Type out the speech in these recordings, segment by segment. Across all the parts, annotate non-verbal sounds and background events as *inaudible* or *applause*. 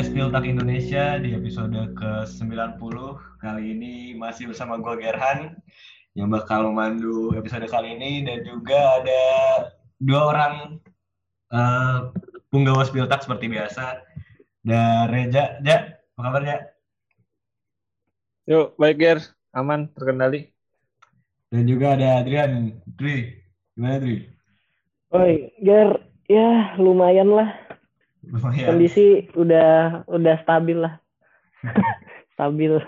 podcast Piltak Indonesia di episode ke-90. Kali ini masih bersama gue Gerhan yang bakal memandu episode kali ini dan juga ada dua orang uh, punggawa Piltak seperti biasa. Dan Reja, Ja, apa kabar Ja? Yuk, baik Ger, aman, terkendali. Dan juga ada Adrian, Dri, gimana Dri? Oi, Ger, ya lumayan lah Lumayan. kondisi udah udah stabil lah *laughs* stabil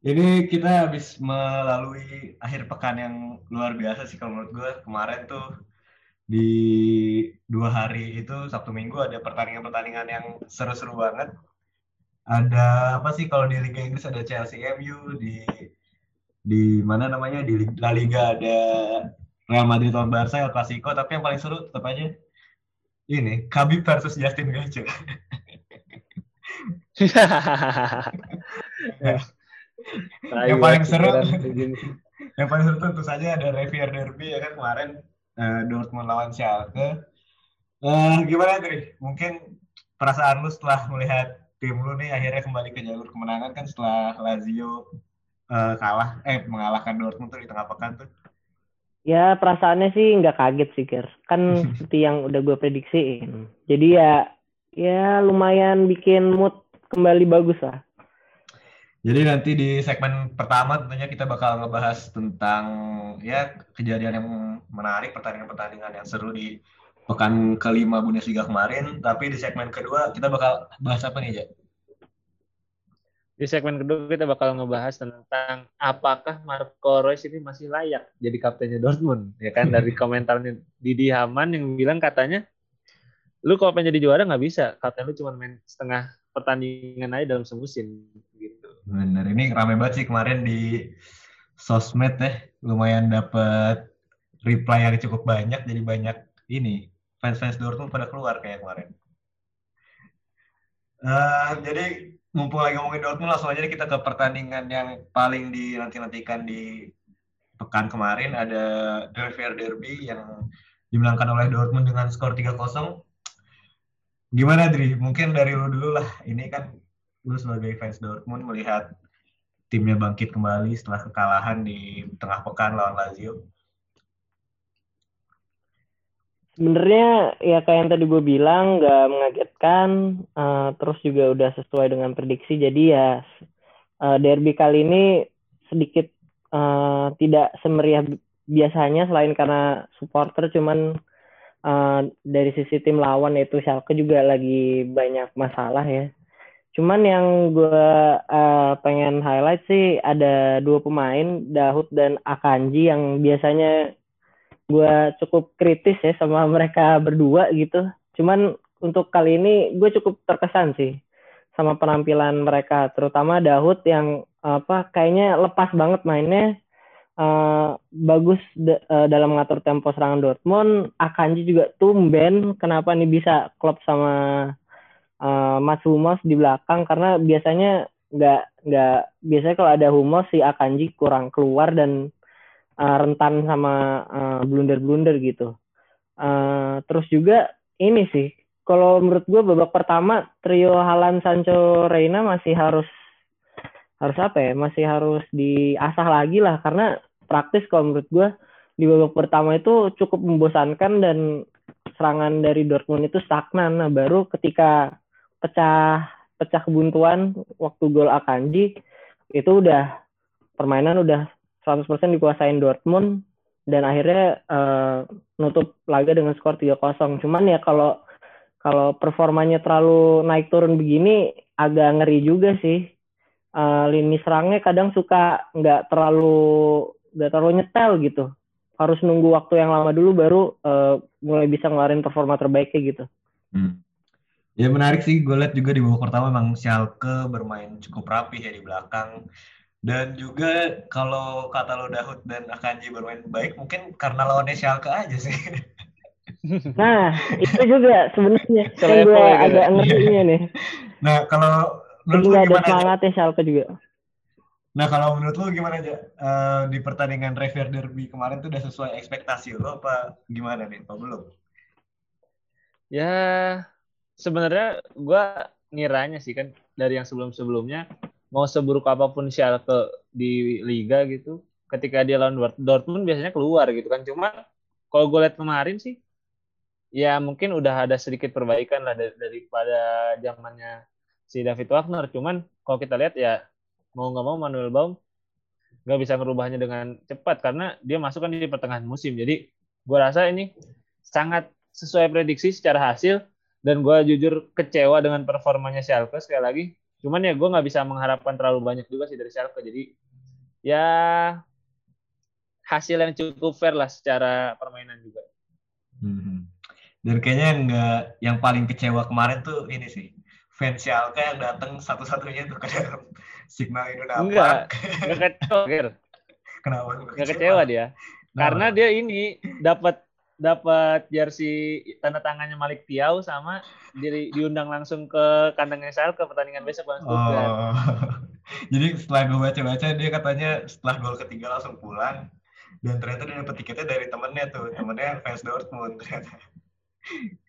Ini kita habis melalui akhir pekan yang luar biasa sih kalau menurut gue. Kemarin tuh di dua hari itu Sabtu Minggu ada pertandingan-pertandingan yang seru-seru banget. Ada apa sih kalau di Liga Inggris ada Chelsea MU di di mana namanya di La Liga ada Real Madrid lawan Barca El Clasico tapi yang paling seru tetap aja ini Khabib versus Justin Gaethje. yang paling seru yang paling seru tentu saja ada Revier Derby ya kan kemarin uh, Dortmund lawan Schalke. Uh, gimana Dri? Mungkin perasaan lu setelah melihat tim lu nih akhirnya kembali ke jalur kemenangan kan setelah Lazio uh, kalah eh mengalahkan Dortmund tuh di tengah pekan tuh. Ya perasaannya sih nggak kaget sih Ger kan *laughs* seperti yang udah gue prediksiin jadi ya ya lumayan bikin mood kembali bagus lah Jadi nanti di segmen pertama tentunya kita bakal ngebahas tentang ya kejadian yang menarik, pertandingan-pertandingan yang seru di pekan kelima Bundesliga kemarin. Tapi di segmen kedua kita bakal bahas apa nih, Ja? Di segmen kedua kita bakal ngebahas tentang apakah Marco Reus ini masih layak jadi kaptennya Dortmund, ya kan? *laughs* Dari komentarnya Didi Haman yang bilang katanya, lu kalau pengen jadi juara nggak bisa, kapten lu cuma main setengah pertandingan aja dalam semusim gitu. Bener, ini rame banget sih kemarin di sosmed ya. Lumayan dapet reply yang cukup banyak, jadi banyak ini fans-fans Dortmund pada keluar kayak kemarin. Uh, jadi mumpung lagi ngomongin Dortmund langsung aja kita ke pertandingan yang paling dinanti-nantikan di pekan kemarin ada Derby Derby yang dimenangkan oleh Dortmund dengan skor 3-0. Gimana Dri? Mungkin dari lu dulu lah. Ini kan lu sebagai fans Dortmund melihat timnya bangkit kembali setelah kekalahan di tengah pekan lawan Lazio. sebenarnya ya kayak yang tadi gue bilang nggak mengagetkan uh, terus juga udah sesuai dengan prediksi jadi ya uh, derby kali ini sedikit uh, tidak semeriah biasanya selain karena supporter cuman uh, dari sisi tim lawan yaitu Schalke juga lagi banyak masalah ya cuman yang gue uh, pengen highlight sih ada dua pemain Dahut dan Akanji yang biasanya gue cukup kritis ya sama mereka berdua gitu. Cuman untuk kali ini gue cukup terkesan sih sama penampilan mereka, terutama Dahut yang apa kayaknya lepas banget mainnya. Uh, bagus uh, dalam mengatur tempo serangan Dortmund. Akanji juga tumben kenapa nih bisa klop sama uh, Mas Hummels di belakang karena biasanya nggak nggak biasanya kalau ada Hummels si Akanji kurang keluar dan uh, rentan sama uh, blunder-blunder gitu. Uh, terus juga ini sih, kalau menurut gue babak pertama trio Halan, Sancho, Reina masih harus harus apa ya? Masih harus diasah lagi lah karena praktis kalau menurut gue di babak pertama itu cukup membosankan dan serangan dari Dortmund itu stagnan. Nah, baru ketika pecah pecah kebuntuan waktu gol Akanji itu udah permainan udah 100% dikuasain Dortmund dan akhirnya uh, nutup laga dengan skor 3-0. Cuman ya kalau kalau performanya terlalu naik turun begini agak ngeri juga sih. Uh, lini serangnya kadang suka nggak terlalu nggak terlalu nyetel gitu. Harus nunggu waktu yang lama dulu baru uh, mulai bisa ngeluarin performa terbaiknya gitu. Hmm. Ya menarik sih, gue lihat juga di babak pertama memang Schalke bermain cukup rapi ya di belakang. Dan juga kalau kata lo Dahut dan Akanji bermain baik, mungkin karena lawannya Schalke aja sih. *laughs* Nah, itu juga sebenarnya *laughs* yang gue ya, agak ngerinya nih. *laughs* Nah, kalau menurut lu ada gimana aja? semangatnya Schalke juga. Nah, kalau menurut lu gimana aja Eh, di pertandingan Revier Derby kemarin tuh udah sesuai ekspektasi lo apa gimana nih? Apa belum? Ya sebenarnya gue ngiranya sih kan dari yang sebelum-sebelumnya mau seburuk apa pun Schalke di liga gitu ketika dia lawan Dortmund biasanya keluar gitu kan cuma kalau gue lihat kemarin sih ya mungkin udah ada sedikit perbaikan lah daripada zamannya si David Wagner. Cuman kalau kita lihat ya mau nggak mau Manuel Baum nggak bisa merubahnya dengan cepat karena dia masuk kan di pertengahan musim. Jadi gue rasa ini sangat sesuai prediksi secara hasil dan gue jujur kecewa dengan performanya Schalke sekali lagi. Cuman ya gue nggak bisa mengharapkan terlalu banyak juga sih dari Schalke. Jadi ya hasil yang cukup fair lah secara permainan juga. Hmm. Dan kayaknya nggak yang paling kecewa kemarin tuh ini sih fans Schalke yang datang satu-satunya tuh ke dalam Signal Iduna enggak enggak kecewa *laughs* kenapa enggak kecewa dia nah. karena dia ini dapat dapat jersey tanda tangannya Malik Tiau sama di, diundang langsung ke kandangnya ke pertandingan besok lawan Oh. *laughs* Jadi setelah gue baca-baca dia katanya setelah gol ketiga langsung pulang dan ternyata dia dapat tiketnya dari temennya tuh temennya fans Dortmund ternyata.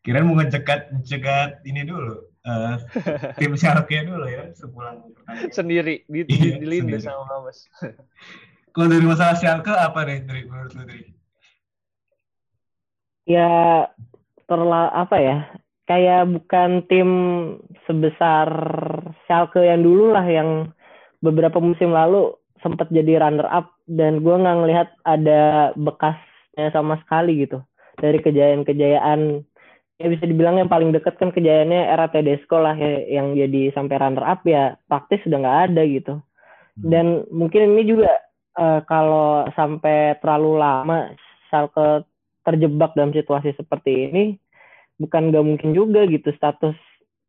Kirain mau ngejekat ngejekat ini dulu uh, *laughs* tim Schalke dulu ya sepulang pertandingan. Sendiri di, iya, di, di sama Mas. *laughs* Kalau dari masalah Schalke apa nih dari menurut lu dari? ya terla apa ya kayak bukan tim sebesar Schalke yang dulu lah yang beberapa musim lalu sempat jadi runner up dan gue nggak ngelihat ada bekasnya sama sekali gitu dari kejayaan-kejayaan ya bisa dibilang yang paling dekat kan kejayaannya era Tedesco lah ya, yang jadi sampai runner up ya praktis sudah nggak ada gitu hmm. dan mungkin ini juga uh, kalau sampai terlalu lama Schalke terjebak dalam situasi seperti ini bukan gak mungkin juga gitu status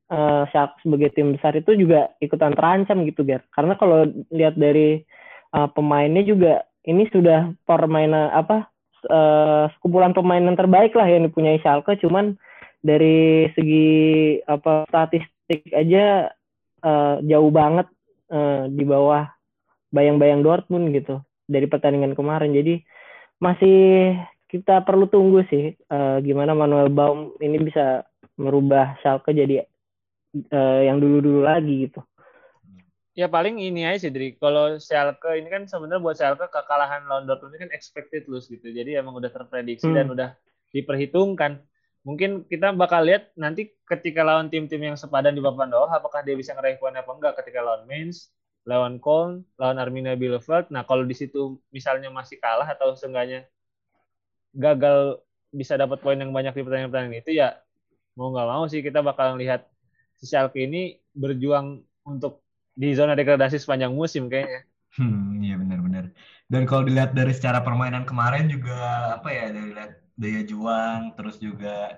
uh, Shark sebagai tim besar itu juga ikutan terancam gitu Ger karena kalau lihat dari uh, pemainnya juga ini sudah permainan apa uh, sekumpulan pemain yang terbaik lah yang dipunyai Schalke cuman dari segi apa statistik aja uh, jauh banget uh, di bawah bayang-bayang Dortmund gitu dari pertandingan kemarin jadi masih kita perlu tunggu sih uh, gimana Manuel Baum ini bisa merubah Schalke jadi uh, yang dulu-dulu lagi gitu. Ya paling ini aja sih, Dri. Kalau Schalke ini kan sebenarnya buat Schalke kekalahan lawan Dortmund ini kan expected loss gitu. Jadi emang udah terprediksi hmm. dan udah diperhitungkan. Mungkin kita bakal lihat nanti ketika lawan tim-tim yang sepadan di papan bawah, apakah dia bisa ngeraih poin apa enggak ketika lawan Mainz, lawan Köln, lawan Arminia Bielefeld. Nah kalau di situ misalnya masih kalah atau seenggaknya gagal bisa dapat poin yang banyak di pertandingan-pertandingan itu ya mau nggak mau sih kita bakal lihat si Schalke ini berjuang untuk di zona degradasi sepanjang musim kayaknya. Hmm, iya benar-benar. Dan kalau dilihat dari secara permainan kemarin juga apa ya dari lihat daya juang terus juga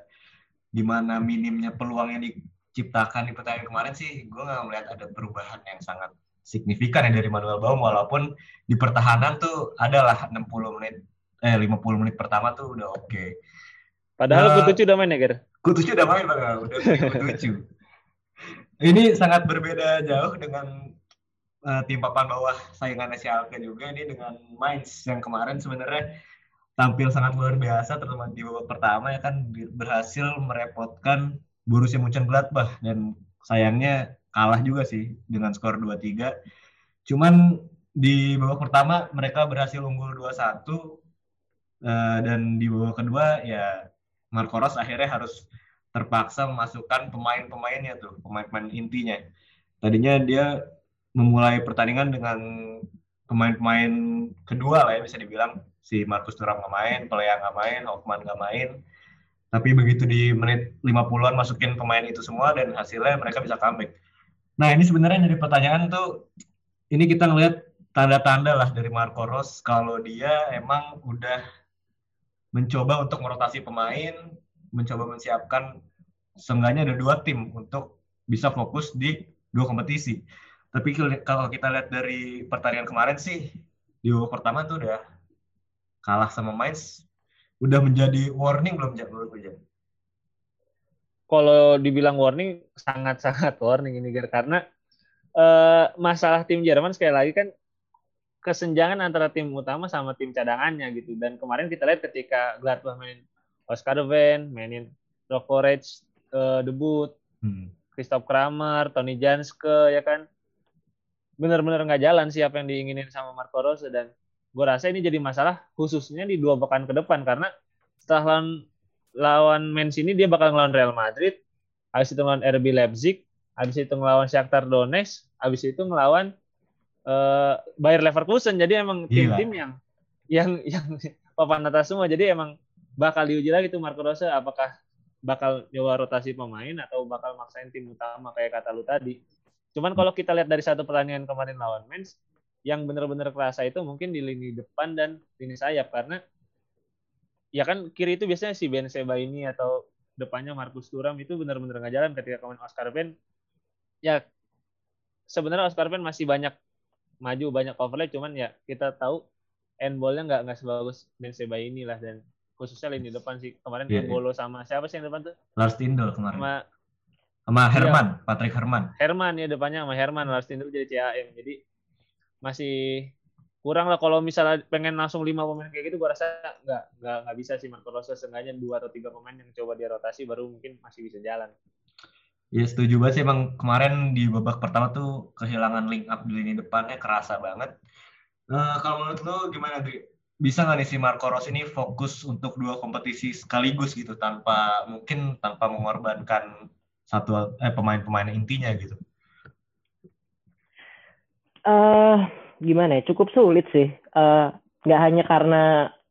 gimana minimnya peluang yang diciptakan di pertandingan kemarin sih gue nggak melihat ada perubahan yang sangat signifikan ya dari Manuel Baum walaupun di pertahanan tuh adalah 60 menit eh 50 menit pertama tuh udah oke. Okay. Padahal uh, Kutucu udah main ya, Ger? Kutucu udah main, Bang. Udah *laughs* Kutucu. Ini sangat berbeda jauh dengan uh, tim papan bawah saingannya Schalke juga ini dengan Mainz yang kemarin sebenarnya tampil sangat luar biasa terutama di babak pertama ya kan berhasil merepotkan Borussia Mönchengladbach dan sayangnya kalah juga sih dengan skor 2-3. Cuman di babak pertama mereka berhasil unggul 2-1 Eh, dan di babak kedua ya Marco Ros akhirnya harus terpaksa memasukkan pemain-pemainnya tuh, pemain-pemain intinya. Tadinya dia memulai pertandingan dengan pemain-pemain kedua lah ya bisa dibilang si Markus Thuram nggak main, Pelea nggak main, Hoffman nggak main. Tapi begitu di menit 50-an masukin pemain itu semua dan hasilnya mereka bisa comeback. Nah ini sebenarnya jadi pertanyaan tuh, ini kita ngelihat tanda-tanda lah dari Marco Ros kalau dia emang udah mencoba untuk merotasi pemain, mencoba menyiapkan seenggaknya ada dua tim untuk bisa fokus di dua kompetisi. Tapi kalau kita lihat dari pertandingan kemarin sih di babak pertama tuh udah kalah sama Mainz, udah menjadi warning belum menurut gue Kalau dibilang warning sangat-sangat warning ini karena uh, masalah tim Jerman sekali lagi kan kesenjangan antara tim utama sama tim cadangannya gitu. Dan kemarin kita lihat ketika Gladbach main Oscar Van, mainin Rock Forage uh, debut. Hmm. Christoph Kramer, Tony Janske ya kan bener-bener nggak jalan sih apa yang diinginin sama Marco Rose dan gue rasa ini jadi masalah khususnya di dua pekan ke depan karena setelah lawan lawan Mens ini dia bakal ngelawan Real Madrid, habis itu ngelawan RB Leipzig, habis itu ngelawan Shakhtar Donetsk, habis itu ngelawan uh, Bayer Leverkusen. Jadi emang tim-tim yang yang yang *laughs* papan atas semua. Jadi emang bakal diuji lagi tuh Marco Rose apakah bakal nyoba rotasi pemain atau bakal maksain tim utama kayak kata lu tadi. Cuman kalau kita lihat dari satu pertandingan kemarin lawan Mens, yang benar-benar kerasa itu mungkin di lini depan dan lini sayap karena ya kan kiri itu biasanya si Ben Seba ini atau depannya Markus Thuram itu benar-benar nggak jalan ketika kemarin Oscar Ben ya sebenarnya Oscar Ben masih banyak maju banyak overlap cuman ya kita tahu end ballnya nggak nggak sebagus Ben Seba ini lah dan khususnya lini depan sih kemarin yeah, Bolo yeah. sama siapa sih yang depan tuh Lars Tindel kemarin sama sama Herman, iya. Patrick Herman. Herman ya depannya sama Herman, Lars Tindel jadi CAM. Jadi masih kurang lah kalau misalnya pengen langsung lima pemain kayak gitu, gua rasa nggak nggak nggak bisa sih Marco Rose seenggaknya dua atau tiga pemain yang coba dia rotasi baru mungkin masih bisa jalan. Ya setuju banget sih emang kemarin di babak pertama tuh kehilangan link up di lini depannya kerasa banget. Uh, kalau menurut lo gimana Dri? Bisa nggak nih si Marco Rose ini fokus untuk dua kompetisi sekaligus gitu tanpa mungkin tanpa mengorbankan satu eh pemain-pemain intinya gitu? Uh, gimana ya? Cukup sulit sih. Uh, nggak hanya karena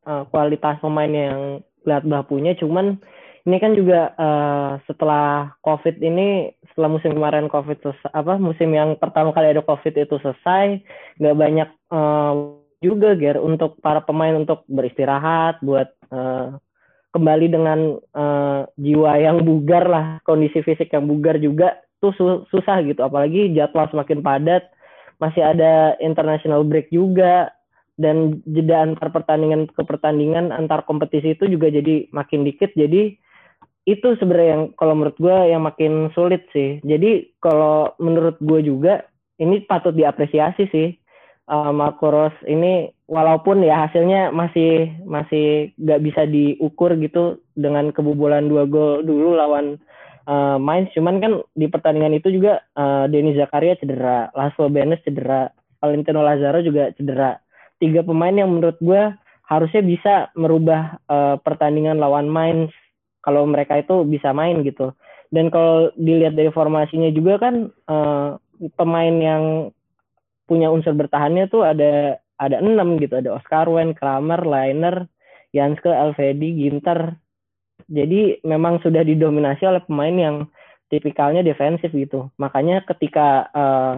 uh, kualitas pemain yang Gladbach punya, cuman ini kan juga uh, setelah COVID ini, setelah musim kemarin COVID selesai, apa musim yang pertama kali ada COVID itu selesai, nggak banyak uh, juga Ger untuk para pemain untuk beristirahat, buat uh, kembali dengan uh, jiwa yang bugar lah, kondisi fisik yang bugar juga tuh su susah gitu. Apalagi jadwal semakin padat, masih ada international break juga dan jeda antar pertandingan ke pertandingan antar kompetisi itu juga jadi makin dikit. Jadi itu sebenarnya yang kalau menurut gue yang makin sulit sih. Jadi kalau menurut gue juga ini patut diapresiasi sih uh, Marco Rose ini walaupun ya hasilnya masih masih nggak bisa diukur gitu dengan kebobolan dua gol dulu lawan uh, Mainz. Cuman kan di pertandingan itu juga uh, Denis Zakaria cedera Laszlo Benes cedera Valentino Lazaro juga cedera. Tiga pemain yang menurut gue harusnya bisa merubah uh, pertandingan lawan Mainz kalau mereka itu bisa main gitu. Dan kalau dilihat dari formasinya juga kan uh, pemain yang punya unsur bertahannya tuh ada ada enam gitu ada Oscar Wen, Kramer, Liner, Janske, Alvedi, Ginter. Jadi memang sudah didominasi oleh pemain yang tipikalnya defensif gitu. Makanya ketika uh,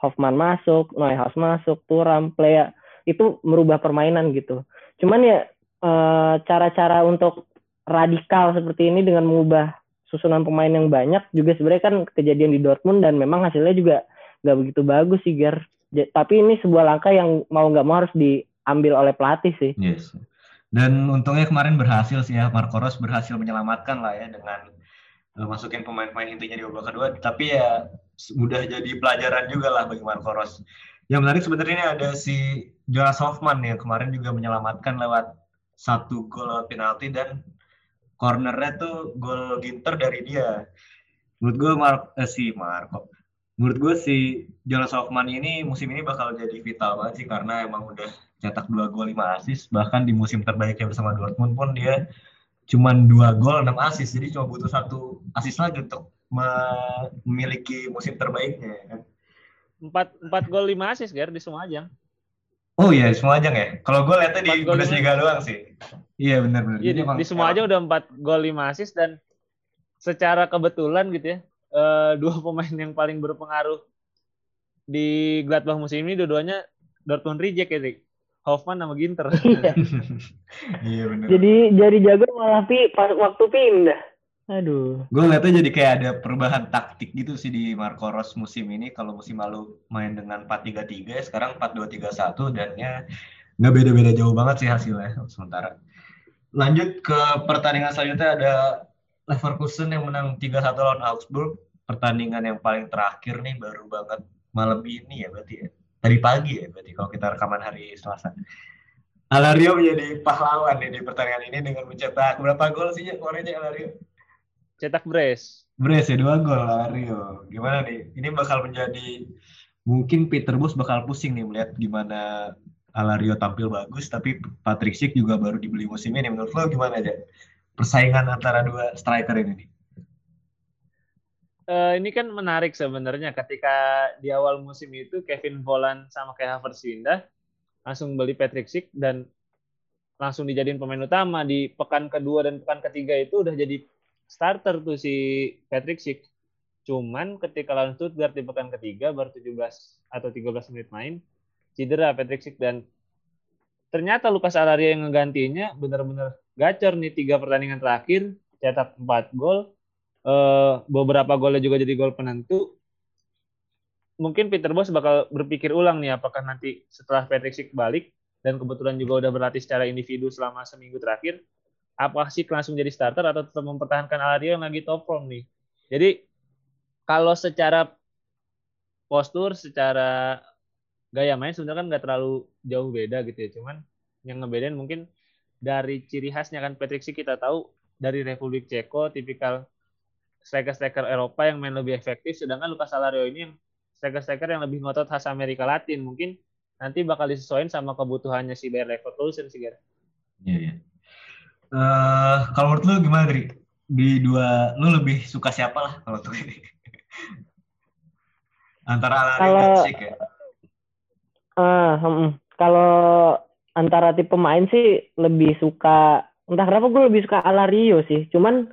Hoffman masuk, Neuhaus masuk, Turam, Playa itu merubah permainan gitu. Cuman ya eh, cara-cara untuk radikal seperti ini dengan mengubah susunan pemain yang banyak juga sebenarnya kan kejadian di Dortmund dan memang hasilnya juga nggak begitu bagus sih Gar tapi ini sebuah langkah yang mau nggak mau harus diambil oleh pelatih sih. Yes. Dan untungnya kemarin berhasil sih ya Marco Rose berhasil menyelamatkan lah ya dengan uh, masukin pemain-pemain intinya di babak kedua. Tapi ya mudah jadi pelajaran juga lah bagi Marco Rose. Yang menarik sebenarnya ada si Jonas Hoffman yang kemarin juga menyelamatkan lewat satu gol penalti dan cornernya tuh gol Ginter dari dia. Menurut gue Mark, eh, si Marco menurut gue si Jonas Hoffman ini musim ini bakal jadi vital banget sih karena emang udah cetak dua gol lima asis bahkan di musim terbaiknya bersama Dortmund pun dia cuma dua gol enam asis jadi cuma butuh satu asis lagi untuk memiliki musim terbaiknya ya kan empat empat gol lima asis Ger di semua ajang Oh iya, semua ajang ya. Kalau gue lihatnya di Bundesliga doang sih. Iya benar-benar. Iya, di, di semua ajang udah empat gol lima asis dan secara kebetulan gitu ya, uh, *laughs* dua pemain yang paling berpengaruh di Gladbach musim ini dua-duanya Dortmund reject ya, Dik. Hoffman sama Ginter. Iya. *laughs* iya benar. Jadi jadi jago malah pi pas waktu pindah. Aduh. Gue ngeliatnya jadi kayak ada perubahan taktik gitu sih di Marco Ros musim ini. Kalau musim lalu main dengan 4-3-3, sekarang 4-2-3-1 dan ya nggak beda-beda jauh banget sih hasilnya sementara. Lanjut ke pertandingan selanjutnya ada Leverkusen yang menang 3-1 lawan Augsburg. Pertandingan yang paling terakhir nih baru banget malam ini ya berarti ya. Tadi pagi ya berarti kalau kita rekaman hari Selasa. Alario menjadi pahlawan nih di pertandingan ini dengan mencetak berapa gol sih ya kemarin Alario? cetak brace. Brace ya dua gol Alario. Gimana nih? Ini bakal menjadi mungkin Peter Bos bakal pusing nih melihat gimana Alario tampil bagus tapi Patrick Schick juga baru dibeli musim ini. Menurut lo gimana aja persaingan antara dua striker ini nih? Uh, ini kan menarik sebenarnya. Ketika di awal musim itu Kevin Volland sama kayak Havertz pindah langsung beli Patrick Schick dan langsung dijadiin pemain utama. Di pekan kedua dan pekan ketiga itu udah jadi starter tuh si Patrick Schick. Cuman ketika lawan Stuttgart di pekan ketiga baru 17 atau 13 menit main cedera Patrick Schick dan ternyata Lukas Alaria yang ngegantinya benar-benar gacor nih tiga pertandingan terakhir cetak 4 gol uh, beberapa golnya juga jadi gol penentu mungkin Peter Bos bakal berpikir ulang nih apakah nanti setelah Patrick Schick balik dan kebetulan juga udah berlatih secara individu selama seminggu terakhir apakah sih langsung jadi starter atau tetap mempertahankan Alario yang lagi top form nih jadi kalau secara postur, secara gaya main sebenarnya kan nggak terlalu jauh beda gitu ya. Cuman yang ngebedain mungkin dari ciri khasnya kan Patrick sih kita tahu dari Republik Ceko tipikal striker-striker Eropa yang main lebih efektif sedangkan Lucas Alario ini yang striker-striker yang lebih ngotot khas Amerika Latin mungkin nanti bakal disesuaikan sama kebutuhannya si Bayer Leverkusen sih Iya iya. Uh, kalau menurut lu gimana dari di dua lu lebih suka siapa lah kalau tuh ini? *laughs* Antara kalau, dan Sik ya? Uh, hmm, kalau antara tipe pemain sih lebih suka entah kenapa gue lebih suka Alario sih. Cuman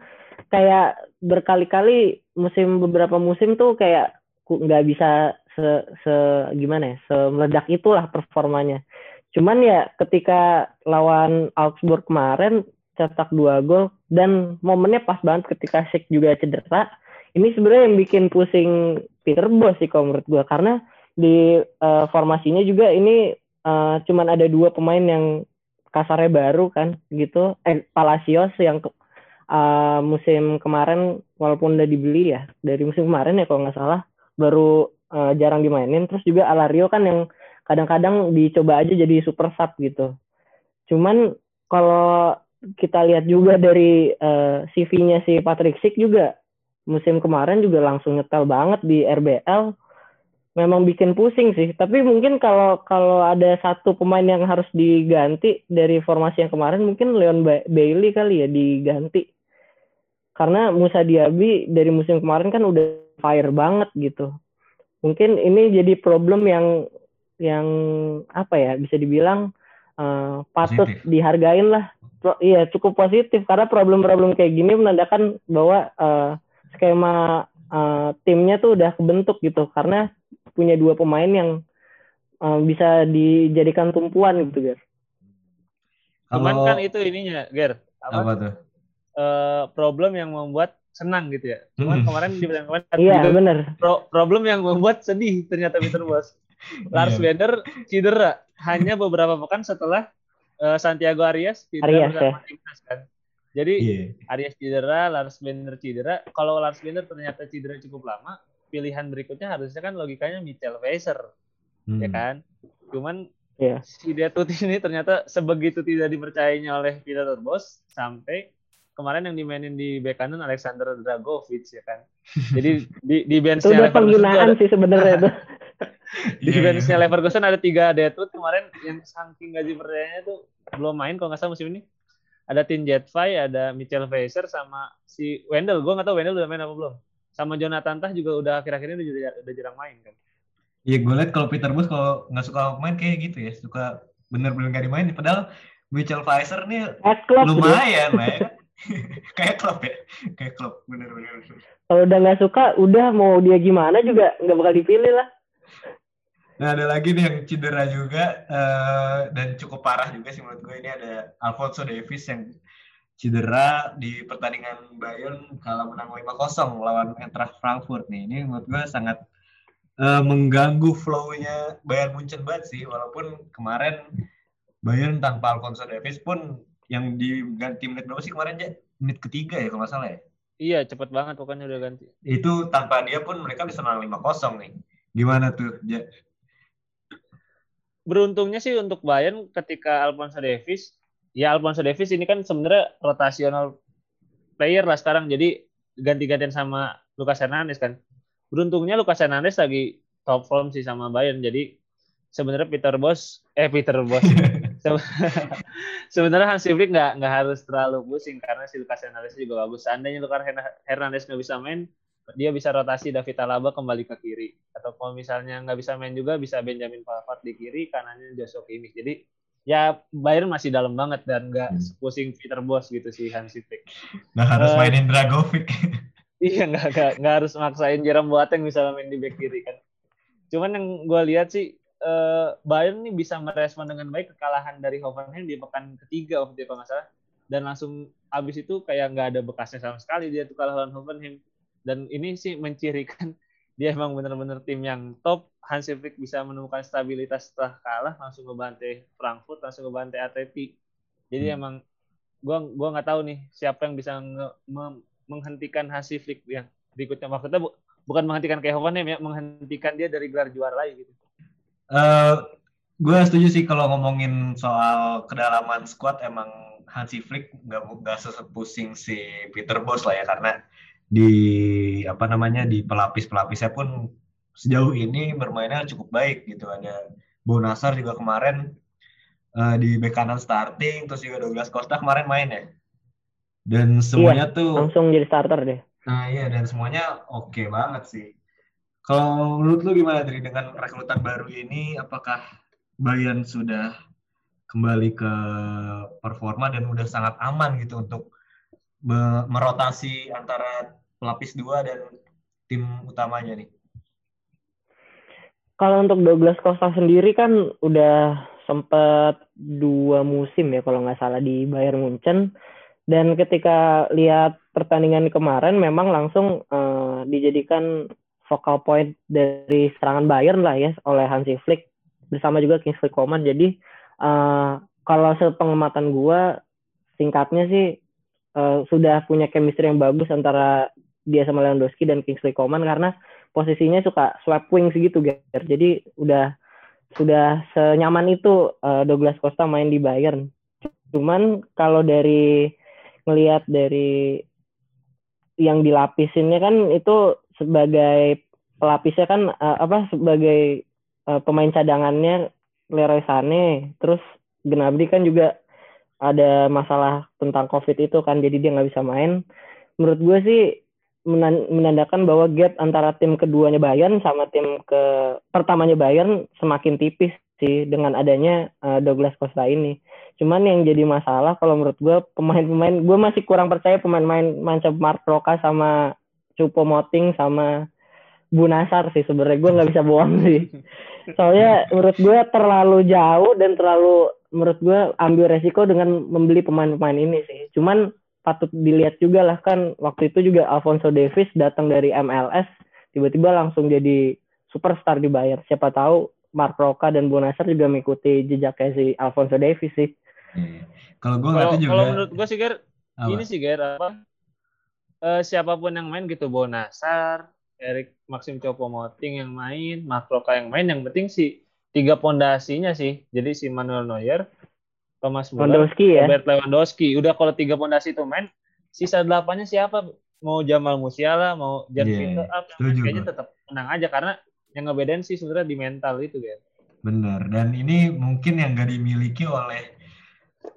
kayak berkali-kali musim beberapa musim tuh kayak nggak bisa se, se gimana ya se meledak itulah performanya. Cuman ya ketika lawan Augsburg kemarin cetak dua gol dan momennya pas banget ketika Sik juga cedera ini sebenarnya yang bikin pusing Peter Bos sih kalau menurut gue karena di uh, formasinya juga ini uh, cuman ada dua pemain yang kasarnya baru kan gitu eh Palacios yang uh, musim kemarin walaupun udah dibeli ya dari musim kemarin ya kalau nggak salah baru uh, jarang dimainin. Terus juga Alario kan yang kadang-kadang dicoba aja jadi super sub gitu. Cuman kalau kita lihat juga dari uh, CV-nya si Patrick Schick juga musim kemarin juga langsung nyetel banget di RBL memang bikin pusing sih. Tapi mungkin kalau kalau ada satu pemain yang harus diganti dari formasi yang kemarin mungkin Leon Bailey kali ya diganti karena Musa Diaby dari musim kemarin kan udah fire banget gitu mungkin ini jadi problem yang yang apa ya bisa dibilang uh, patut positif. dihargain lah Pro, iya cukup positif karena problem-problem kayak gini menandakan bahwa uh, skema uh, timnya tuh udah kebentuk gitu karena punya dua pemain yang uh, bisa dijadikan tumpuan gitu, Ger. Cuman kan itu ininya, Ger. Apa, apa tuh? Uh, problem yang membuat senang gitu ya. Cuman hmm. kemarin di pertandingan kemarin Iya, benar. Pro problem yang membuat sedih ternyata Peter Bos. Lars yeah. Bender cedera hanya beberapa pekan setelah uh, Santiago Arias cedera Arias, bersama ya. timnas kan. Jadi yeah. Arias cedera, Lars Bender cedera. Kalau Lars Bender ternyata cedera cukup lama, pilihan berikutnya harusnya kan logikanya Mitchell Weiser, ya hmm. ya kan? Cuman yeah. si Detut ini ternyata sebegitu tidak dipercayainya oleh Peter Bos sampai kemarin yang dimainin di bek kanan Alexander Dragovic ya kan. *laughs* Jadi di di benchnya Leverkusen penggunaan ada, sih sebenarnya itu. *laughs* di yeah, benchnya yeah. Leverkusen ada tiga Detut kemarin yang saking gaji percayanya tuh belum main kalau nggak salah musim ini ada Tim Jetfy, ada Mitchell Fraser sama si Wendell. Gue nggak tahu Wendell udah main apa belum. Sama Jonathan Tah juga udah akhir-akhir ini udah, udah jarang main kan. Iya gue liat kalau Peter Bus kalau nggak suka main kayak gitu ya, suka bener-bener nggak dimainin. Padahal Mitchell Fraser nih lumayan lah *laughs* ya. *laughs* kayak klub ya, kayak klub bener-bener. Kalau udah nggak suka, udah mau dia gimana juga nggak bakal dipilih lah. Nah ada lagi nih yang cedera juga uh, dan cukup parah juga sih menurut gue ini ada Alfonso Davis yang cedera di pertandingan Bayern kalah menang 5-0 lawan Eintracht Frankfurt nih. Ini menurut gue sangat uh, mengganggu flow-nya Bayern Munchen banget sih walaupun kemarin Bayern tanpa Alfonso Davis pun yang diganti menit berapa sih kemarin ya? Menit ketiga ya kalau nggak salah ya? Iya, cepet banget pokoknya udah ganti. Itu tanpa dia pun mereka bisa menang 5-0 nih. Gimana tuh? Ja? beruntungnya sih untuk Bayern ketika Alfonso Davis ya Alfonso Davis ini kan sebenarnya rotasional player lah sekarang jadi ganti-gantian sama Lucas Hernandez kan. Beruntungnya Lucas Hernandez lagi top form sih sama Bayern. Jadi sebenarnya Peter Bos eh Peter Bos *laughs* *laughs* sebenarnya Hansi Flick nggak nggak harus terlalu pusing karena si Lucas Hernandez juga bagus. Seandainya Lucas Hernandez nggak bisa main, dia bisa rotasi David Alaba kembali ke kiri. Atau kalau misalnya nggak bisa main juga bisa Benjamin Pavard di kiri, kanannya Joshua Kimmich. Jadi ya Bayern masih dalam banget dan nggak hmm. pusing Peter Bos gitu sih Hansi Flick. Nggak harus uh, mainin Dragovic. *laughs* iya nggak, harus maksain Jerome Boateng bisa main di back kiri kan. Cuman yang gue lihat sih uh, Bayern ini bisa merespon dengan baik kekalahan dari Hoffenheim di pekan ketiga waktu itu kalau nggak salah. Dan langsung abis itu kayak nggak ada bekasnya sama sekali dia tuh kalah lawan Hoffenheim. Dan ini sih mencirikan *laughs* dia emang benar-benar tim yang top. Hansi Flick bisa menemukan stabilitas setelah kalah langsung ngebantai Frankfurt langsung ngebantai Atleti. Jadi hmm. emang gua gua nggak tahu nih siapa yang bisa nge, me, menghentikan Hansi Flick yang berikutnya. Maksudnya bu, bukan menghentikan kayak Hoffenheim ya menghentikan dia dari gelar juara lagi gitu Uh, eh, gue setuju sih kalau ngomongin soal kedalaman squad emang Hansi Flick nggak nggak sesepusing si Peter Bos lah ya karena di apa namanya di pelapis-pelapisnya pun sejauh ini bermainnya cukup baik gitu. Ada Bonasar juga kemarin uh, di bek kanan starting terus juga Douglas Costa kemarin main ya. Dan semuanya iya, tuh langsung jadi starter deh. Nah iya dan semuanya oke okay banget sih kalau menurut lu gimana dari dengan rekrutan baru ini, apakah Bayern sudah kembali ke performa dan udah sangat aman gitu untuk merotasi antara pelapis dua dan tim utamanya nih? Kalau untuk Douglas Costa sendiri kan udah sempat dua musim ya kalau nggak salah di Bayern Munchen dan ketika lihat pertandingan kemarin memang langsung uh, dijadikan focal point dari serangan Bayern lah ya oleh Hansi Flick bersama juga Kingsley Coman. Jadi uh, kalau sepengamatan gue singkatnya sih uh, sudah punya chemistry yang bagus antara dia sama Lewandowski dan Kingsley Coman karena posisinya suka swap wings gitu Ger. Jadi udah sudah senyaman itu uh, Douglas Costa main di Bayern. Cuman kalau dari ngelihat dari yang dilapisinnya kan itu sebagai pelapisnya kan uh, apa sebagai uh, pemain cadangannya Leroy Sané terus Gnabry kan juga ada masalah tentang covid itu kan jadi dia nggak bisa main menurut gue sih menandakan bahwa gap antara tim keduanya Bayern sama tim ke pertamanya Bayern semakin tipis sih dengan adanya uh, Douglas Costa ini. Cuman yang jadi masalah kalau menurut gue pemain-pemain gue masih kurang percaya pemain-pemain macam Mark sama Cupo Moting sama Bu Nasar sih sebenarnya gue nggak bisa bohong sih. *laughs* Soalnya menurut gue terlalu jauh dan terlalu menurut gue ambil resiko dengan membeli pemain-pemain ini sih. Cuman patut dilihat juga lah kan waktu itu juga Alfonso Davis datang dari MLS tiba-tiba langsung jadi superstar di Bayern. Siapa tahu Mark Roca dan Bu Nasar juga mengikuti jejaknya si Alfonso Davis sih. Hmm. Kalau gue nggak juga. Kalau menurut gue sih Ger, ini sih Ger apa? Uh, siapa pun yang main gitu, Bonasar, Erik Maxim Choupo-Moting yang main, Mark Roca yang main, yang penting sih tiga pondasinya sih. Jadi si Manuel Neuer, Thomas Muller, ya? Robert Lewandowski. Udah kalau tiga pondasi itu main, sisa delapannya siapa? Mau Jamal Musiala, mau Jan yeah, up, kayaknya tetap menang aja karena yang ngebedain sih sebenarnya di mental itu kan. Bener. Dan ini mungkin yang gak dimiliki oleh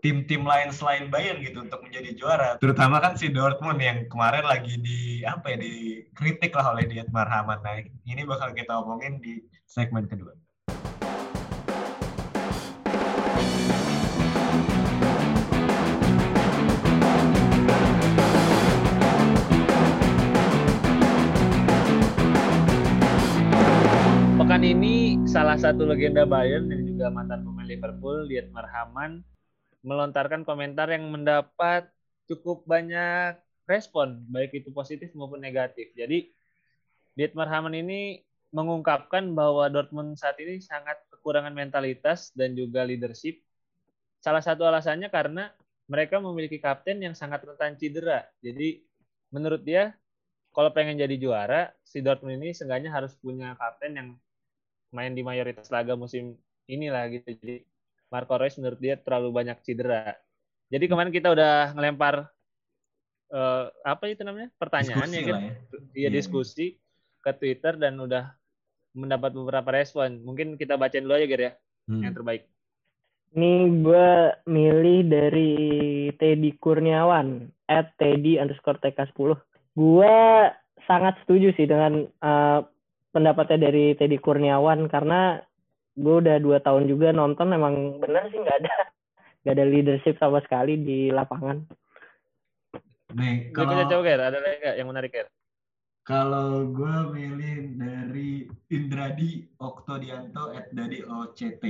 tim-tim lain selain Bayern gitu untuk menjadi juara. Terutama kan si Dortmund yang kemarin lagi di apa ya dikritik lah oleh Dietmar Hamann. Nah, ini bakal kita omongin di segmen kedua. Pekan ini salah satu legenda Bayern dan juga mantan pemain Liverpool, Dietmar Hamann melontarkan komentar yang mendapat cukup banyak respon, baik itu positif maupun negatif. Jadi, Dietmar Hamann ini mengungkapkan bahwa Dortmund saat ini sangat kekurangan mentalitas dan juga leadership. Salah satu alasannya karena mereka memiliki kapten yang sangat rentan cedera. Jadi, menurut dia, kalau pengen jadi juara, si Dortmund ini seenggaknya harus punya kapten yang main di mayoritas laga musim inilah gitu. Jadi Marco Reus menurut dia terlalu banyak cedera. Jadi kemarin kita udah ngelempar uh, apa itu namanya pertanyaan Diskusi ya kan ya. dia Iya. diskusi ke Twitter dan udah mendapat beberapa respon mungkin kita bacain dulu aja Ger ya Hmm. yang terbaik Ini gue milih dari Teddy Kurniawan at Teddy underscore TK10. Gue sangat setuju sih dengan eh, pendapatnya dari Teddy Kurniawan karena gue udah dua tahun juga nonton emang bener sih nggak ada nggak ada leadership sama sekali di lapangan. Nih, Gue kita kalau coba ada lagi nggak yang menarik Ger kalau gue milih dari Indradi Oktodianto at dari OCT.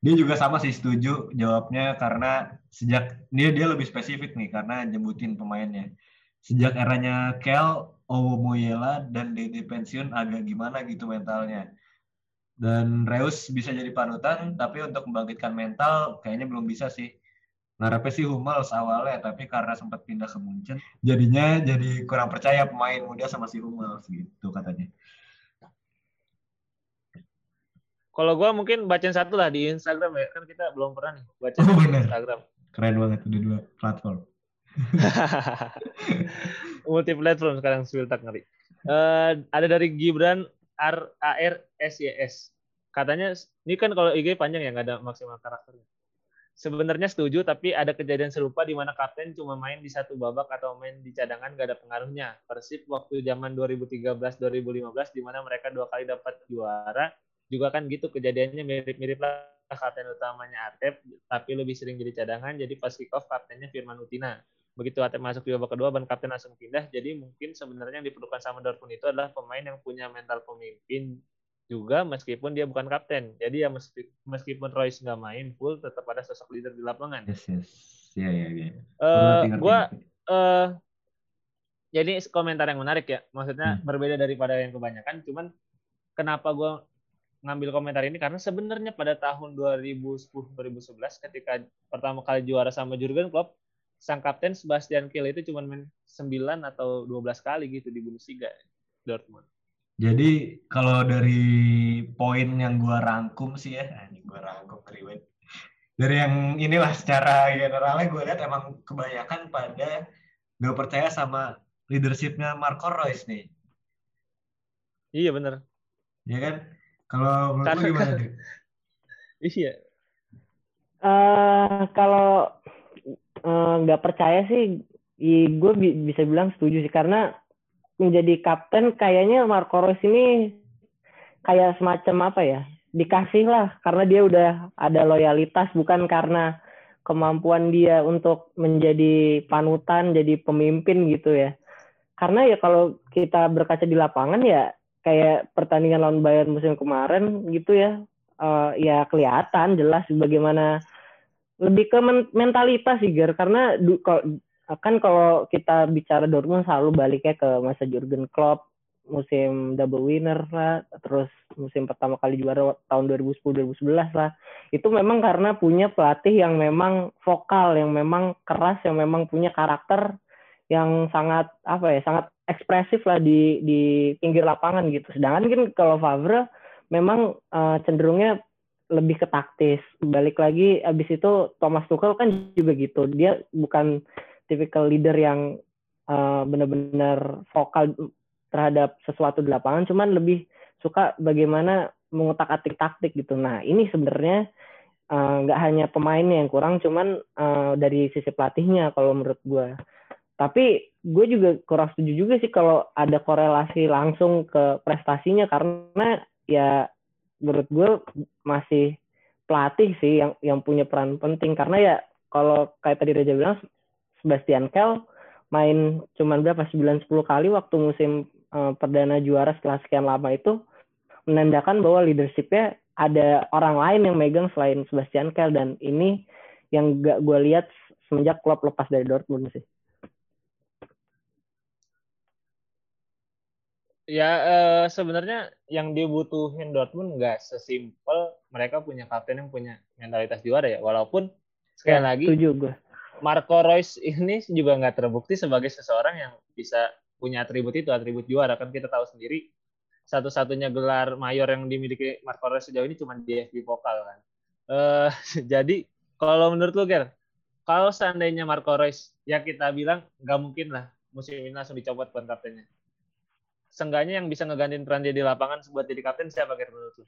Dia juga sama sih setuju jawabnya karena sejak dia dia lebih spesifik nih karena nyebutin pemainnya. Sejak eranya Kel, Owomoyela dan Dede pensiun agak gimana gitu mentalnya. Dan Reus bisa jadi panutan, tapi untuk membangkitkan mental kayaknya belum bisa sih. Ngarepnya sih Hummels awalnya, tapi karena sempat pindah ke Munchen, jadinya jadi kurang percaya pemain muda sama si Hummels gitu katanya. kalau gue mungkin bacain satu lah di Instagram ya kan kita belum pernah nih baca Oh, di bener. Instagram Keren banget udah dua platform. *laughs* multi platform sekarang Swiltak ngeri Eh, ada dari Gibran R A R S Y S. Katanya ini kan kalau IG panjang ya nggak ada maksimal karakternya. Sebenarnya setuju tapi ada kejadian serupa di mana kapten cuma main di satu babak atau main di cadangan gak ada pengaruhnya. Persib waktu zaman 2013 2015 di mana mereka dua kali dapat juara juga kan gitu kejadiannya mirip-mirip lah kapten utamanya Atep tapi lebih sering jadi cadangan. Jadi pas kick off kaptennya Firman Utina begitu Atep masuk di babak kedua ban kapten langsung pindah jadi mungkin sebenarnya yang diperlukan sama Dortmund itu adalah pemain yang punya mental pemimpin juga meskipun dia bukan kapten jadi ya meski- meskipun Royce nggak main full tetap ada sosok leader di lapangan Yes, yes. Ngerti, ngerti, gua ngerti. eh jadi komentar yang menarik ya. Maksudnya Hmm. berbeda daripada yang kebanyakan. Cuman kenapa gue ngambil komentar ini karena sebenarnya pada tahun 2010-2011 ketika pertama kali juara sama Jurgen Klopp, sang kapten Sebastian Kiel itu cuma main 9 atau 12 kali gitu di Bundesliga Dortmund. Jadi kalau dari poin yang gua rangkum sih ya, nah, ini gua rangkum ribet. Dari yang inilah secara generalnya gue lihat emang kebanyakan pada gak percaya sama leadershipnya Marco Reus nih, Iya bener. ya kan? Kalau menurut gimana Dri? Iya. eh kalau eh, nggak percaya sih, gue bisa bilang setuju sih karena menjadi kapten kayaknya Marco Reus ini kayak semacam apa ya? Dikasih lah karena dia udah ada loyalitas bukan karena kemampuan dia untuk menjadi panutan, jadi pemimpin gitu ya. Karena ya kalau kita berkaca di lapangan ya kayak pertandingan lawan Bayern musim kemarin gitu ya, eh, ya kelihatan jelas bagaimana lebih ke men- mentalitas sih Ger karena du- kan kalau kita bicara Dortmund selalu baliknya ke masa Jurgen Klopp musim double winner lah terus musim pertama kali juara tahun 2010-2011 lah. Itu memang karena punya pelatih yang memang vokal yang memang keras yang memang punya karakter yang sangat apa ya sangat ekspresif lah di di pinggir lapangan gitu. Sedangkan kan kalau Favre memang eh, cenderungnya lebih ke taktis. Balik lagi abis itu Thomas Tuchel kan juga gitu. Dia bukan tipikal leader yang uh, benar-benar vokal terhadap sesuatu di lapangan, cuman lebih suka bagaimana mengutak-atik taktik gitu. Nah ini sebenarnya uh, nggak hanya pemainnya yang kurang, cuman uh, dari sisi pelatihnya kalau menurut gue. Tapi gue juga kurang setuju juga sih kalau ada korelasi langsung ke prestasinya karena ya menurut gue masih pelatih sih yang yang punya peran penting. Karena ya kalau kayak tadi Reza bilang Sebastian Kel main cuman berapa? 9 10 kali waktu musim uh, perdana juara setelah sekian lama itu menandakan bahwa leadershipnya ada orang lain yang megang selain Sebastian Kel dan ini yang gak gue lihat semenjak klub lepas dari Dortmund sih. Ya eh, sebenarnya yang dibutuhin Dortmund nggak sesimpel mereka punya kapten yang punya mentalitas juara ya. Walaupun sekali Ya, lagi gue. Marco Reus ini juga nggak terbukti sebagai seseorang yang bisa punya atribut itu, atribut juara. Kan kita tahu sendiri satu-satunya gelar mayor yang dimiliki Marco Reus sejauh ini cuma di FB Pokal kan. Eh, *laughs* jadi kalau menurut lu Ger, kalau seandainya Marco Reus ya kita bilang nggak mungkin lah musim ini langsung dicopot buat kaptennya. Seenggaknya yang bisa ngegantiin peran dia di lapangan buat jadi kapten siapa kira menurut lu?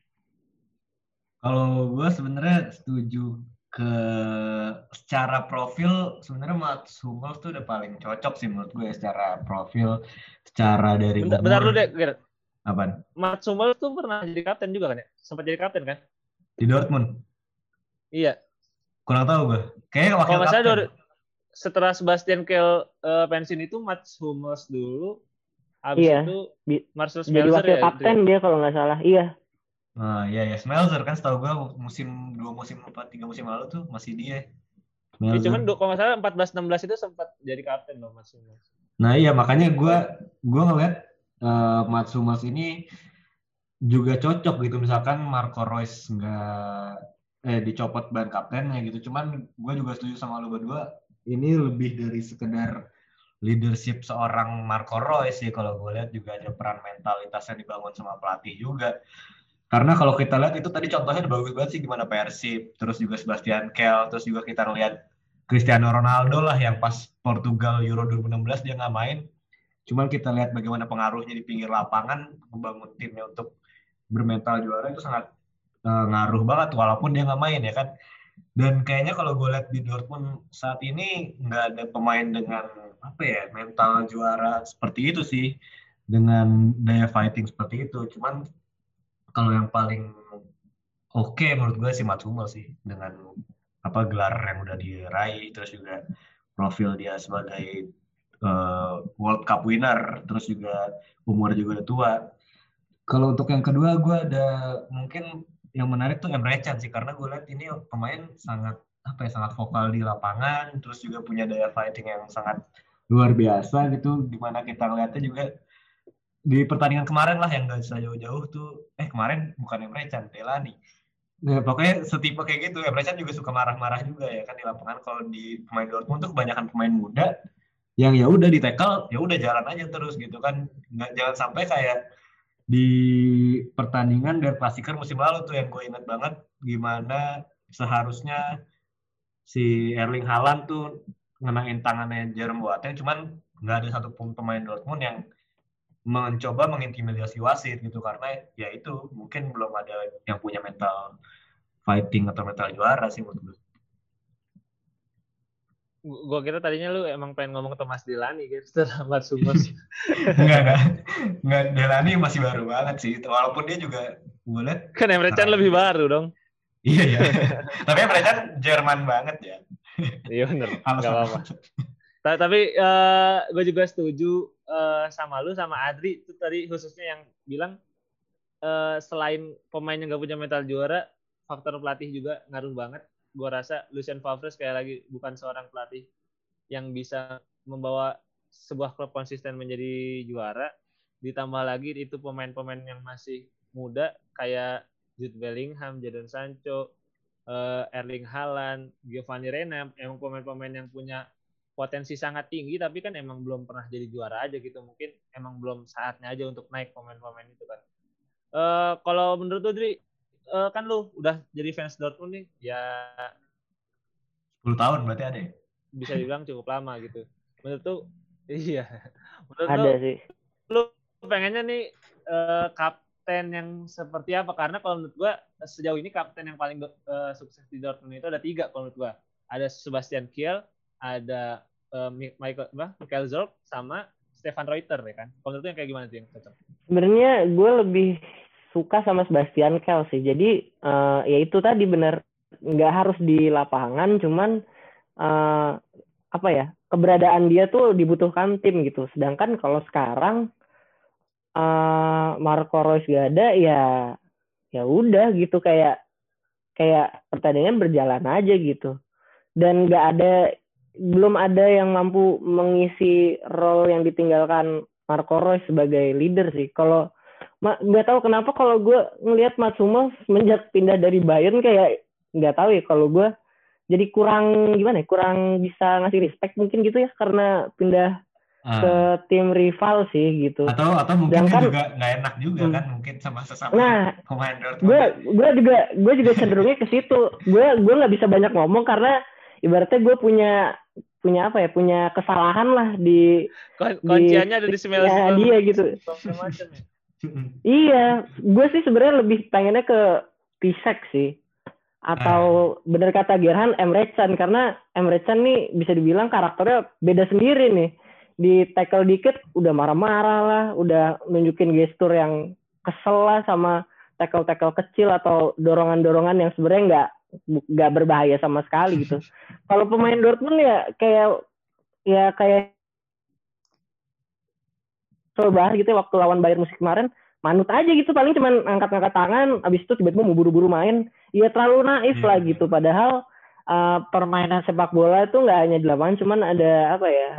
Kalau gue sebenarnya setuju ke secara profil sebenarnya Mats Hummels tuh udah paling cocok sih menurut gue ya, secara profil, secara dari Bentar, umur. bentar dulu deh, Ger. Apaan? Mats Hummels tuh pernah jadi kapten juga kan ya? Sempat jadi kapten kan? Di Dortmund. Iya. Kurang tahu gue. Kayaknya wakil Kalau kapten. dari- setelah Sebastian Kehl eh, pensiun itu Mats Hummels dulu. Habis Iya. itu Marcel Jadi Schmelzer wakil ya. kapten dia kalau nggak salah. Iya. Nah, iya ya Smelzer kan setahu gue musim dua musim apa tiga musim lalu tuh masih dia. Ya, Smelzer. cuman do- kalau nggak salah 14-16 itu sempat jadi kapten loh Hummels. Nah iya makanya gue gue ngeliat eh, Mats Hummels ini juga cocok gitu misalkan Marco Reus nggak eh dicopot ban kaptennya gitu. Cuman gue juga setuju sama lu berdua ini lebih dari sekedar leadership seorang Marco Reus sih kalau gue lihat juga ada peran mentalitas yang dibangun sama pelatih juga. Karena kalau kita lihat itu tadi contohnya bagus banget sih gimana Persib, terus juga Sebastian Kehl, terus juga kita ngeliat Cristiano Ronaldo lah yang pas Portugal Euro 2016 dia nggak main. Cuman kita lihat bagaimana pengaruhnya di pinggir lapangan, membangun timnya untuk bermental juara itu sangat eh, ngaruh banget walaupun dia nggak main ya kan. Dan kayaknya kalau gue lihat di Dortmund saat ini nggak ada pemain dengan apa ya mental juara seperti itu sih dengan daya fighting seperti itu. Cuman kalau yang paling oke menurut gue sih Mats Hummels sih dengan apa gelar yang udah diraih terus juga profil dia sebagai eh, World Cup winner terus juga umur juga udah tua. Kalau untuk yang kedua gue ada mungkin yang menarik tuh Emre Can sih karena gue lihat ini pemain sangat apa ya sangat vokal di lapangan terus juga punya daya fighting yang sangat luar biasa gitu di mana kita ngeliatnya juga di pertandingan kemarin lah yang gak bisa jauh-jauh tuh eh kemarin bukan Emre Can Delani Ya, pokoknya setipe kayak gitu. Emre Can juga suka marah-marah juga ya kan di lapangan kalau di pemain Dortmund tuh kebanyakan pemain muda yang ya udah di tackle ya udah jalan aja terus gitu kan. Nggak jangan sampai kayak di pertandingan Der Klassiker musim lalu tuh yang gue inget banget gimana seharusnya si Erling Haaland tuh ngenain tangannya Jerome Boateng cuman nggak ada satupun pemain Dortmund yang mencoba mengintimidasi wasit gitu karena ya itu mungkin belum ada yang punya mental fighting atau mental juara sih menurut gue. Gu- Gua kira tadinya lu emang pengen ngomong Thomas Delaney gitu setelah Mats Hummels. *laughs* Enggak enggak enggak Delani masih baru banget sih walaupun dia juga gue liat kan Emre Can lebih baru dong. iya iya *laughs* tapi mereka kan Jerman banget ya. Iya bener. *laughs* Halo, Gak sama. apa-apa. Ta- Tapi gue juga setuju eh, sama lu sama Adri itu tadi khususnya yang bilang eh, selain pemain yang gak punya mental juara, faktor pelatih juga ngaruh banget. Gue rasa Lucien Favre sekali lagi bukan seorang pelatih yang bisa membawa sebuah klub konsisten menjadi juara. Ditambah lagi itu pemain-pemain yang masih muda kayak Jude Bellingham, Jadon Sancho, eh, Erling Haaland, Giovanni Reina, emang pemain-pemain yang punya potensi sangat tinggi tapi kan emang belum pernah jadi juara aja gitu mungkin emang belum saatnya aja untuk naik pemain-pemain itu kan Eh kalau menurut lu Eh, kan lu udah jadi fans Dortmund nih. Ya 10 tahun berarti ada ya? bisa dibilang cukup lama gitu. Menurut tuh *laughs* iya. Menurut lu Ada sih. lu pengennya nih eh, kapten yang seperti apa? Karena kalau menurut gua sejauh ini kapten yang paling eh, sukses di Dortmund itu ada tiga kalau menurut gua. Ada Sebastian Kiel ada eh, Mi- Michael apa? Michael Zorc sama Stefan Reuter ya kan? Kalau menurut lu yang kayak gimana tuh yang cocok? Sebenarnya gue lebih suka sama Sebastian Kehl sih. Jadi eh, ya itu tadi benar nggak harus di lapangan, cuman eh, apa ya keberadaan dia tuh dibutuhkan tim gitu. Sedangkan kalau sekarang eh, Marco Reus gak ada ya ya udah gitu kayak kayak pertandingan berjalan aja gitu. Dan nggak ada belum ada yang mampu mengisi role yang ditinggalkan Marco Reus sebagai leader sih. Kalau nggak tahu kenapa kalau gue ngelihat Mats Hummels semenjak pindah dari Bayern kayak nggak tahu ya kalau gue jadi kurang gimana ya kurang bisa ngasih respect mungkin gitu ya karena pindah ke Ah. tim rival sih gitu. Atau atau mungkin dia Sedangkan- juga nggak enak juga Hmm. kan mungkin sama sesama Nah, pemain Dortmund. gue gue juga gue juga cenderungnya ke situ. Gue gue nggak bisa banyak ngomong karena ibaratnya gue punya punya apa ya punya kesalahan lah di kunciannya ada di smell ya, dia gitu macam ya. Iya gue sih sebenarnya lebih pengennya ke Pisek sih. Atau Ah. bener kata Gerhan Emre Can karena Emre Can nih bisa dibilang karakternya beda sendiri nih. Di tackle dikit udah marah-marah lah. Udah nunjukin gestur yang kesel lah sama tackle-tackle kecil atau dorongan-dorongan yang sebenarnya nggak nggak berbahaya sama sekali gitu. *laughs* Kalau pemain Dortmund ya kayak ya kayak Solskjaer gitu ya, waktu lawan Bayern musim kemarin manut aja gitu paling cuman angkat-angkat tangan abis itu tiba-tiba mau buru-buru main. Ya terlalu naif Iya. lah gitu padahal uh, permainan sepak bola itu nggak hanya di lapangan cuman ada apa ya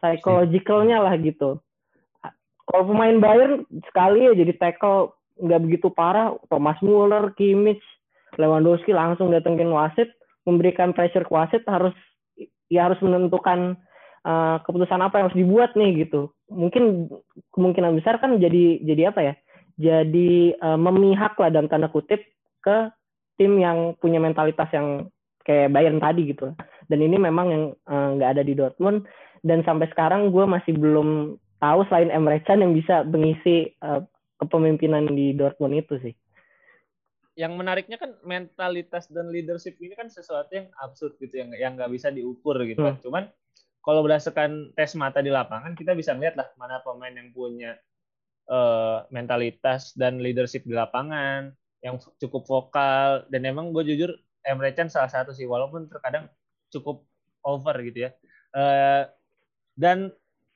psychologicalnya lah gitu. Kalau pemain Bayern sekali ya jadi tackle nggak begitu parah. Thomas Muller, Kimmich, Lewandowski langsung datengin wasit memberikan pressure ke wasit harus ya harus menentukan uh, keputusan apa yang harus dibuat nih gitu mungkin kemungkinan besar kan jadi jadi apa ya? Jadi uh, memihak lah dalam tanda kutip ke tim yang punya mentalitas yang kayak Bayern tadi gitu. Dan ini memang yang uh, nggak ada di Dortmund. Dan sampai sekarang gue masih belum tahu selain Emre Can yang bisa mengisi uh, kepemimpinan di Dortmund itu sih. Yang menariknya kan mentalitas dan leadership ini kan sesuatu yang absurd gitu yang yang nggak bisa diukur gitu kan. Cuman kalau berdasarkan tes mata di lapangan kita bisa melihat lah mana pemain yang punya uh, mentalitas dan leadership di lapangan yang cukup vokal dan emang gue jujur Emre Can salah satu sih walaupun terkadang cukup over gitu ya. Uh, dan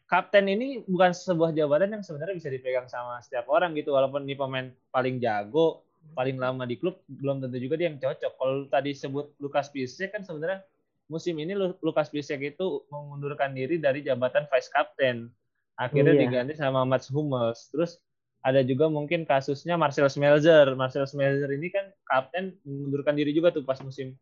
kapten ini bukan sebuah jabatan yang sebenarnya bisa dipegang sama setiap orang gitu walaupun ini pemain paling jago paling lama di klub belum tentu juga dia yang cocok. Kalau tadi sebut Lukas Piszek kan sebenarnya musim ini Lukas Piszek itu mengundurkan diri dari jabatan vice captain. Akhirnya Iya. diganti sama Mats Hummels. Terus ada juga mungkin kasusnya Marcel Smelzer. Marcel Smelzer ini kan kapten mengundurkan diri juga tuh pas musim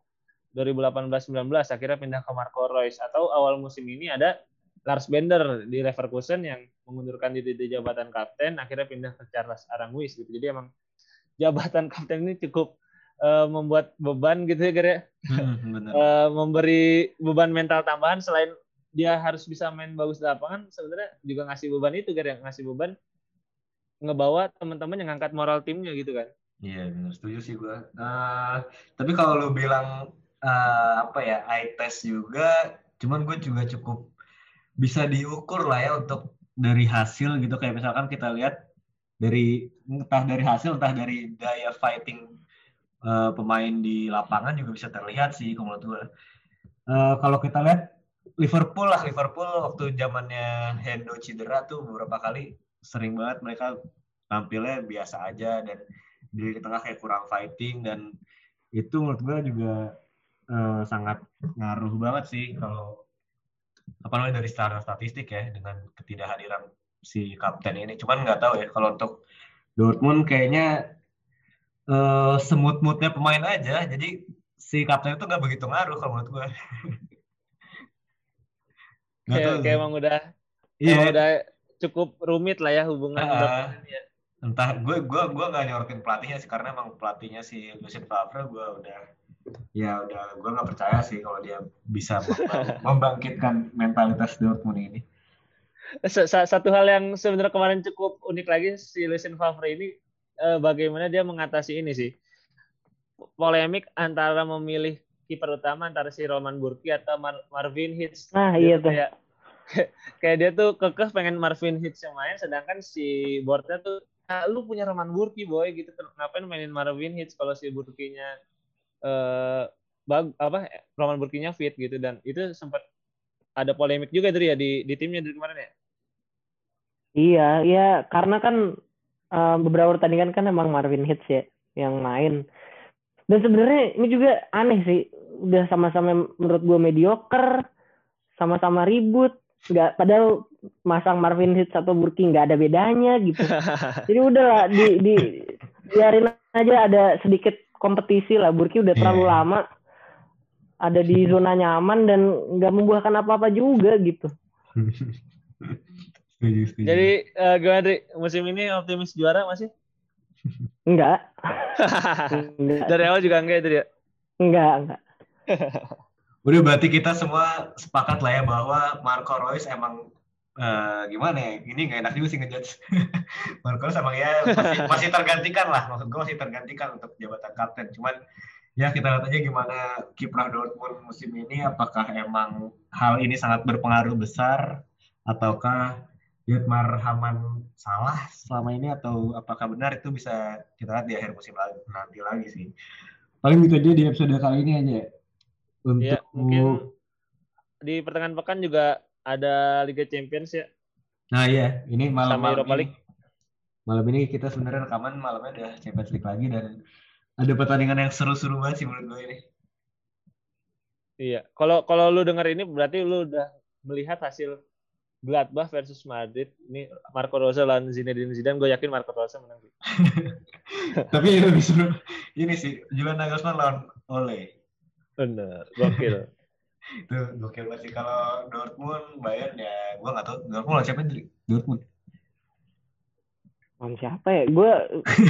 2018-19 akhirnya pindah ke Marco Reus atau awal musim ini ada Lars Bender di Leverkusen yang mengundurkan diri dari jabatan kapten akhirnya pindah ke Charles Aranguiz gitu. Jadi emang jabatan *laughs* kapten ini cukup uh, membuat beban gitu ya, Gar ya. *laughs* Bener. Uh, memberi beban mental tambahan selain dia harus bisa main bagus di lapangan, sebenarnya juga ngasih beban itu, Gar ya. Ngasih beban ngebawa teman-teman yang ngangkat moral timnya gitu kan. Iya benar setuju sih gue. Uh, tapi kalau lu bilang uh, apa ya eye test juga, cuman gue juga cukup bisa diukur lah ya untuk dari hasil gitu kayak misalkan kita lihat dari entah dari hasil entah dari daya fighting uh, pemain di lapangan juga bisa terlihat sih kalau menurut gue. Uh, kalau kita lihat Liverpool lah Liverpool waktu zamannya Hendo cedera tuh beberapa kali sering banget mereka tampilnya biasa aja dan di tengah kayak kurang fighting dan itu menurut gue juga uh, sangat ngaruh banget sih kalau apa namanya dari secara statistik ya dengan ketidakhadiran si kapten ini. Cuman nggak tahu ya kalau untuk Dortmund kayaknya uh, semut-mutnya pemain aja. Jadi si kapten itu nggak begitu ngaruh kalau menurut gue. *laughs* kayak, kayak emang udah iya. emang udah cukup rumit lah ya hubungan uh, ya. Entah gue gue gue nggak nyorotin pelatihnya sih karena emang pelatihnya si Lucien Favre gue udah ya udah gue nggak percaya sih kalau dia bisa *laughs* membangkitkan mentalitas Dortmund ini. Satu hal yang sebenarnya kemarin cukup unik lagi si Lucien Favre ini eh, bagaimana dia mengatasi ini sih polemik antara memilih kiper utama antara si Roman Burki atau Mar Marvin Hitz. Nah iya tuh. Kayak, *laughs* kayak dia tuh kekeh pengen Marvin Hitz yang main, sedangkan si boardnya tuh ah, lu punya Roman Burki boy gitu, ngapain mainin Marvin Hitz kalau si Burkinya eh, bag apa Roman Burkinya fit gitu dan itu sempat ada polemik juga tuh ya di di timnya dari kemarin ya. Iya, iya karena kan uh, beberapa pertandingan kan emang Marvin Hitz ya yang main. Dan sebenarnya ini juga aneh sih, udah sama-sama menurut gue mediocre, sama-sama ribut, nggak padahal masang Marvin Hitz atau Burki nggak ada bedanya gitu. *laughs* Jadi udahlah di di biarin aja ada sedikit kompetisi lah. Burki udah terlalu yeah. lama ada di zona nyaman dan nggak membuahkan apa-apa juga gitu. *laughs* setuju, setuju. Jadi uh, gimana Dri? Musim ini optimis juara masih? *laughs* Enggak. enggak. *laughs* Dari awal juga enggak itu ya? Enggak, enggak. *laughs* Udah berarti kita semua sepakat lah ya bahwa Marco Reus emang uh, gimana ya? Ini nggak enak juga sih ngejudge. Marco Reus emang ya masih, masih tergantikan lah. Maksud gue masih tergantikan untuk jabatan kapten. Cuman ya kita lihat aja gimana kiprah Dortmund musim ini. Apakah emang hal ini sangat berpengaruh besar ataukah Dietmar Haman salah selama ini atau apakah benar itu bisa kita lihat di akhir musim nanti lagi sih. Paling gitu aja di episode kali ini aja. Untuk ya, mungkin di pertengahan pekan juga ada Liga Champions ya. Nah iya, ini malam Sama Europa League. Malam ini kita sebenarnya rekaman malamnya udah Champions League lagi dan ada pertandingan yang seru-seru banget sih menurut gue ini. Iya, kalau kalau lu dengar ini berarti lu udah melihat hasil Gladbach versus Madrid. Ini Marco Rose lawan Zinedine Zidane. Gue yakin Marco Rose menang. *laughs* Tapi yang lebih seru ini sih Julian Nagelsmann lawan Ole. Bener, gokil. *laughs* itu gokil banget sih. Kalau Dortmund Bayern ya gue nggak tahu Dortmund lawan siapa Dortmund. Lawan siapa ya? Gue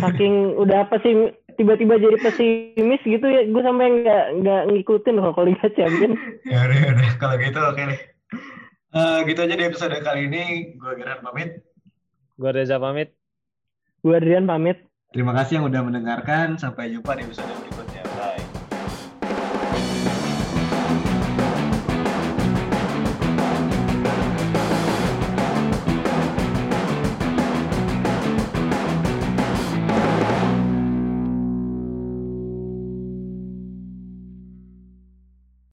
saking *laughs* udah apa sih tiba-tiba jadi pesimis gitu ya. Gue sampai nggak nggak ngikutin loh kalau Liga Champions. ya udah, ya udah. Kalau gitu oke okay deh. Uh, gitu aja di episode kali ini. Gue Geran pamit. Gue Reza pamit. Gue Adrian pamit. Terima kasih yang udah mendengarkan. Sampai jumpa di episode berikutnya.